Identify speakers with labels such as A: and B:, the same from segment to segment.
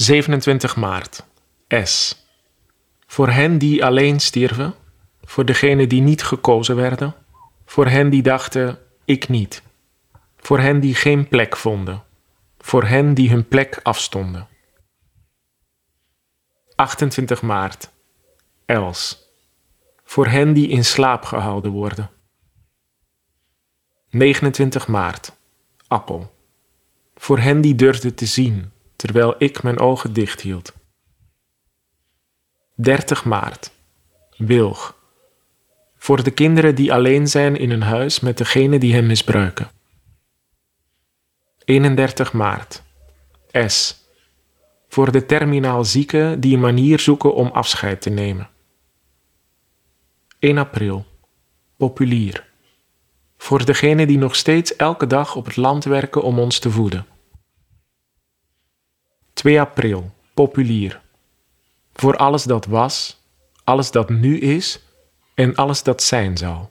A: 27 maart. S. Voor hen die alleen stierven, voor degenen die niet gekozen werden, voor hen die dachten, ik niet, voor hen die geen plek vonden, voor hen die hun plek afstonden. 28 maart. Els. Voor hen die in slaap gehouden worden. 29 maart. Appel. Voor hen die durfden te zien, terwijl ik mijn ogen dicht hield. 30 maart. Wilg. Voor de kinderen die alleen zijn in een huis met degene die hen misbruiken. 31 maart. S. Voor de terminaal zieken die een manier zoeken om afscheid te nemen. 1 april. Populier. Voor degenen die nog steeds elke dag op het land werken om ons te voeden. 2 april. Populier. Voor alles dat was, alles dat nu is en alles dat zijn zal.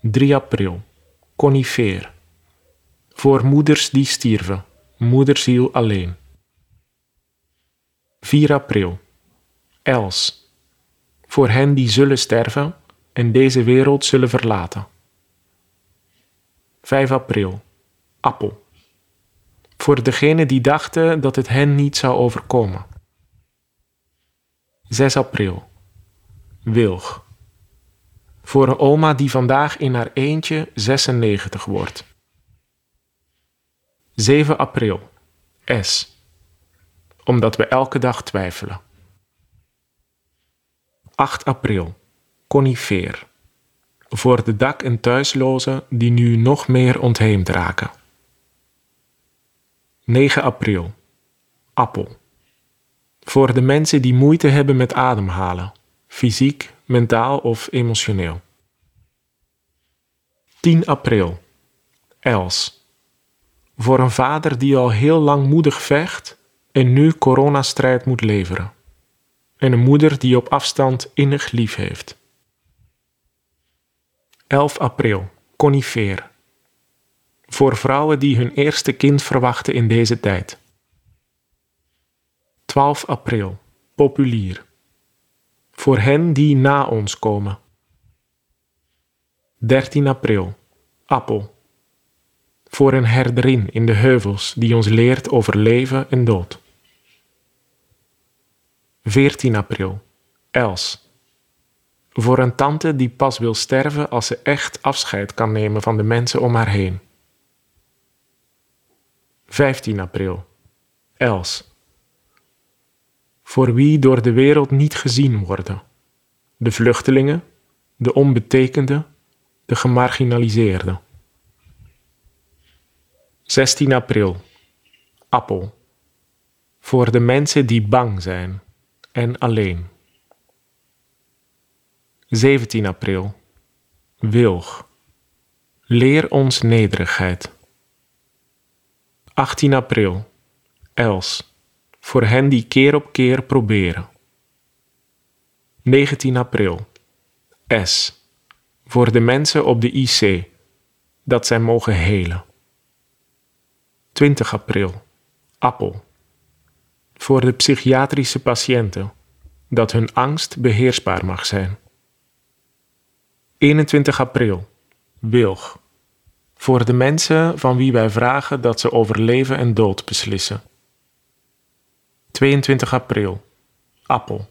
A: 3 april. Conifeer. Voor moeders die stierven, moederziel alleen. 4 april. Els. Voor hen die zullen sterven en deze wereld zullen verlaten. 5 april. Appel. Voor degenen die dachten dat het hen niet zou overkomen. 6 april. Wilg. Voor een oma die vandaag in haar eentje 96 wordt. 7 april. S. Omdat we elke dag twijfelen. 8 april. Conifeer. Voor de dak- en thuislozen die nu nog meer ontheemd raken. 9 april. Appel. Voor de mensen die moeite hebben met ademhalen, fysiek, mentaal of emotioneel. 10 april. Els. Voor een vader die al heel lang moedig vecht en nu coronastrijd moet leveren. En een moeder die op afstand innig lief heeft. 11 april. Conifeer. Voor vrouwen die hun eerste kind verwachten in deze tijd. 12 april. Populier. Voor hen die na ons komen. 13 april. Appel. Voor een herderin in de heuvels die ons leert over leven en dood. 14 april. Els. Voor een tante die pas wil sterven als ze echt afscheid kan nemen van de mensen om haar heen. 15 april. Els. Voor wie door de wereld niet gezien worden. De vluchtelingen, de onbetekende, de gemarginaliseerden. 16 april. Appel. Voor de mensen die bang zijn en alleen. 17 april. Wilg. Leer ons nederigheid. 18 april. Els. Voor hen die keer op keer proberen. 19 april. S. Voor de mensen op de IC. Dat zij mogen helen. 20 april. Appel. Voor de psychiatrische patiënten. Dat hun angst beheersbaar mag zijn. 21 april. Wilg. Voor de mensen van wie wij vragen dat ze over leven en dood beslissen. 22 april. Appel.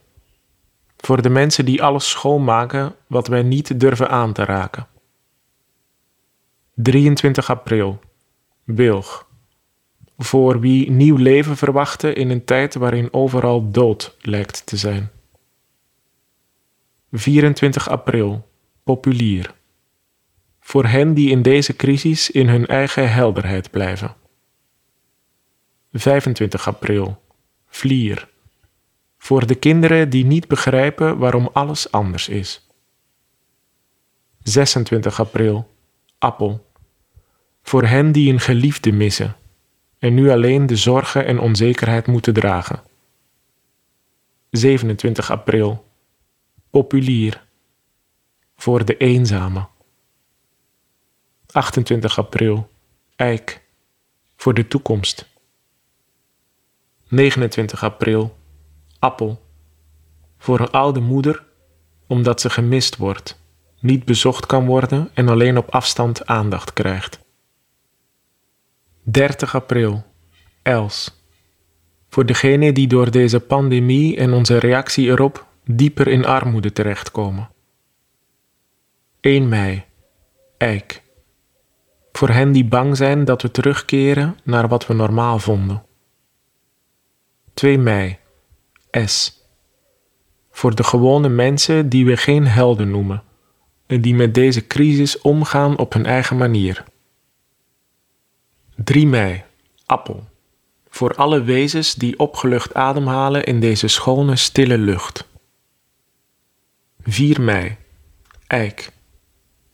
A: Voor de mensen die alles schoonmaken wat wij niet durven aan te raken. 23 april. Wilg. Voor wie nieuw leven verwachten in een tijd waarin overal dood lijkt te zijn. 24 april. Populier. Voor hen die in deze crisis in hun eigen helderheid blijven. 25 april. Vlier. Voor de kinderen die niet begrijpen waarom alles anders is. 26 april. Appel. Voor hen die een geliefde missen en nu alleen de zorgen en onzekerheid moeten dragen. 27 april. Populier. Voor de eenzame. 28 april. Eik. Voor de toekomst. 29 april, appel. Voor een oude moeder, omdat ze gemist wordt, niet bezocht kan worden en alleen op afstand aandacht krijgt. 30 april, els. Voor degene die door deze pandemie en onze reactie erop dieper in armoede terechtkomen. 1 mei, eik. Voor hen die bang zijn dat we terugkeren naar wat we normaal vonden. 2 mei, S. Voor de gewone mensen die we geen helden noemen en die met deze crisis omgaan op hun eigen manier. 3 mei, appel. Voor alle wezens die opgelucht ademhalen in deze schone, stille lucht. 4 mei, eik.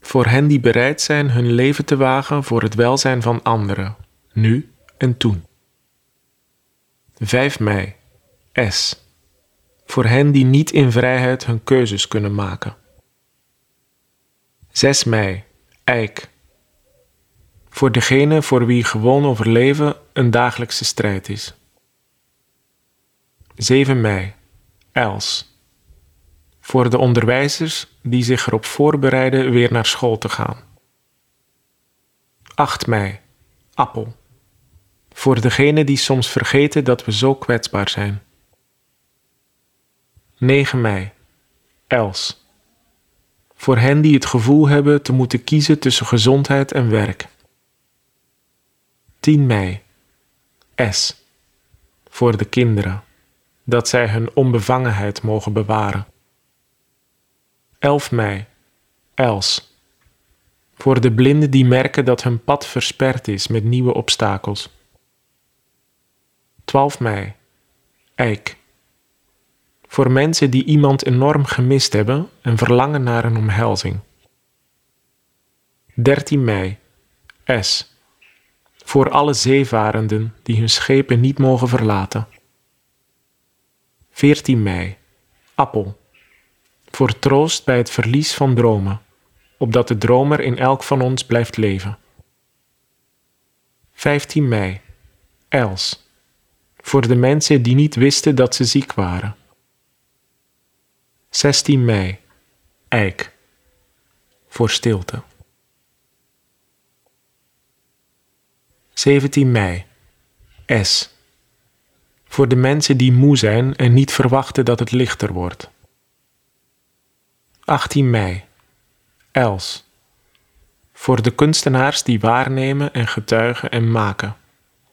A: Voor hen die bereid zijn hun leven te wagen voor het welzijn van anderen, nu en toen. 5 mei, S. Voor hen die niet in vrijheid hun keuzes kunnen maken. 6 mei, Eik. Voor degene voor wie gewoon overleven een dagelijkse strijd is. 7 mei, Els. Voor de onderwijzers die zich erop voorbereiden weer naar school te gaan. 8 mei, Appel. Voor degene die soms vergeten dat we zo kwetsbaar zijn. 9 mei, Els. Voor hen die het gevoel hebben te moeten kiezen tussen gezondheid en werk. 10 mei, S. Voor de kinderen, dat zij hun onbevangenheid mogen bewaren. 11 mei, Els. Voor de blinden die merken dat hun pad versperd is met nieuwe obstakels. 12 mei, Eik. Voor mensen die iemand enorm gemist hebben en verlangen naar een omhelzing. 13 mei, S. Voor alle zeevarenden die hun schepen niet mogen verlaten. 14 mei, Appel. Voor troost bij het verlies van dromen, opdat de dromer in elk van ons blijft leven. 15 mei, Els voor de mensen die niet wisten dat ze ziek waren. 16 mei, Eik, voor stilte. 17 mei, S, voor de mensen die moe zijn en niet verwachten dat het lichter wordt. 18 mei, Els, voor de kunstenaars die waarnemen en getuigen en maken.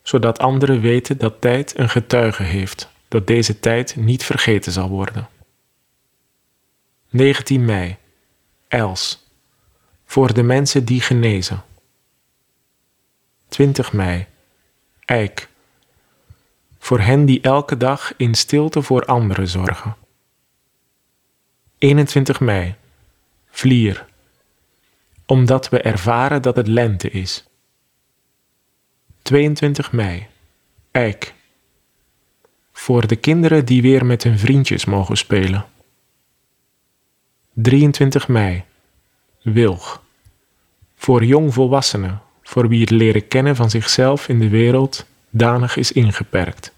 A: Zodat anderen weten dat tijd een getuige heeft, dat deze tijd niet vergeten zal worden. 19 mei, Els, voor de mensen die genezen. 20 mei, Eik, voor hen die elke dag in stilte voor anderen zorgen. 21 mei, Vlier, omdat we ervaren dat het lente is. 22 mei. Eik. Voor de kinderen die weer met hun vriendjes mogen spelen. 23 mei. Wilg. Voor jongvolwassenen, voor wie het leren kennen van zichzelf in de wereld danig is ingeperkt.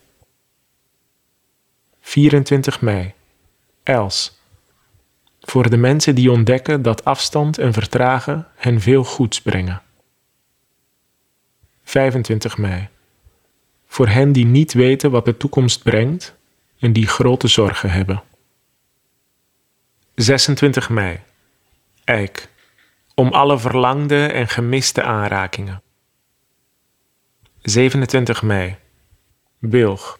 A: 24 mei. Els. Voor de mensen die ontdekken dat afstand en vertragen hen veel goeds brengen. 25 mei. Voor hen die niet weten wat de toekomst brengt en die grote zorgen hebben. 26 mei. Eik. Om alle verlangde en gemiste aanrakingen. 27 mei. Bilg.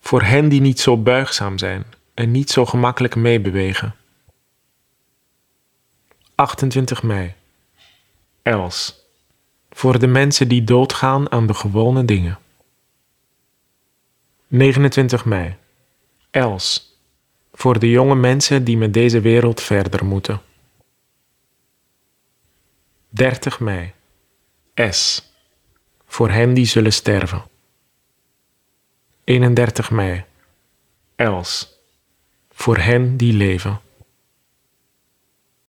A: Voor hen die niet zo buigzaam zijn en niet zo gemakkelijk meebewegen. 28 mei. Els voor de mensen die doodgaan aan de gewone dingen. 29 mei. Els. Voor de jonge mensen die met deze wereld verder moeten. 30 mei. S. Voor hen die zullen sterven. 31 mei. Els. Voor hen die leven.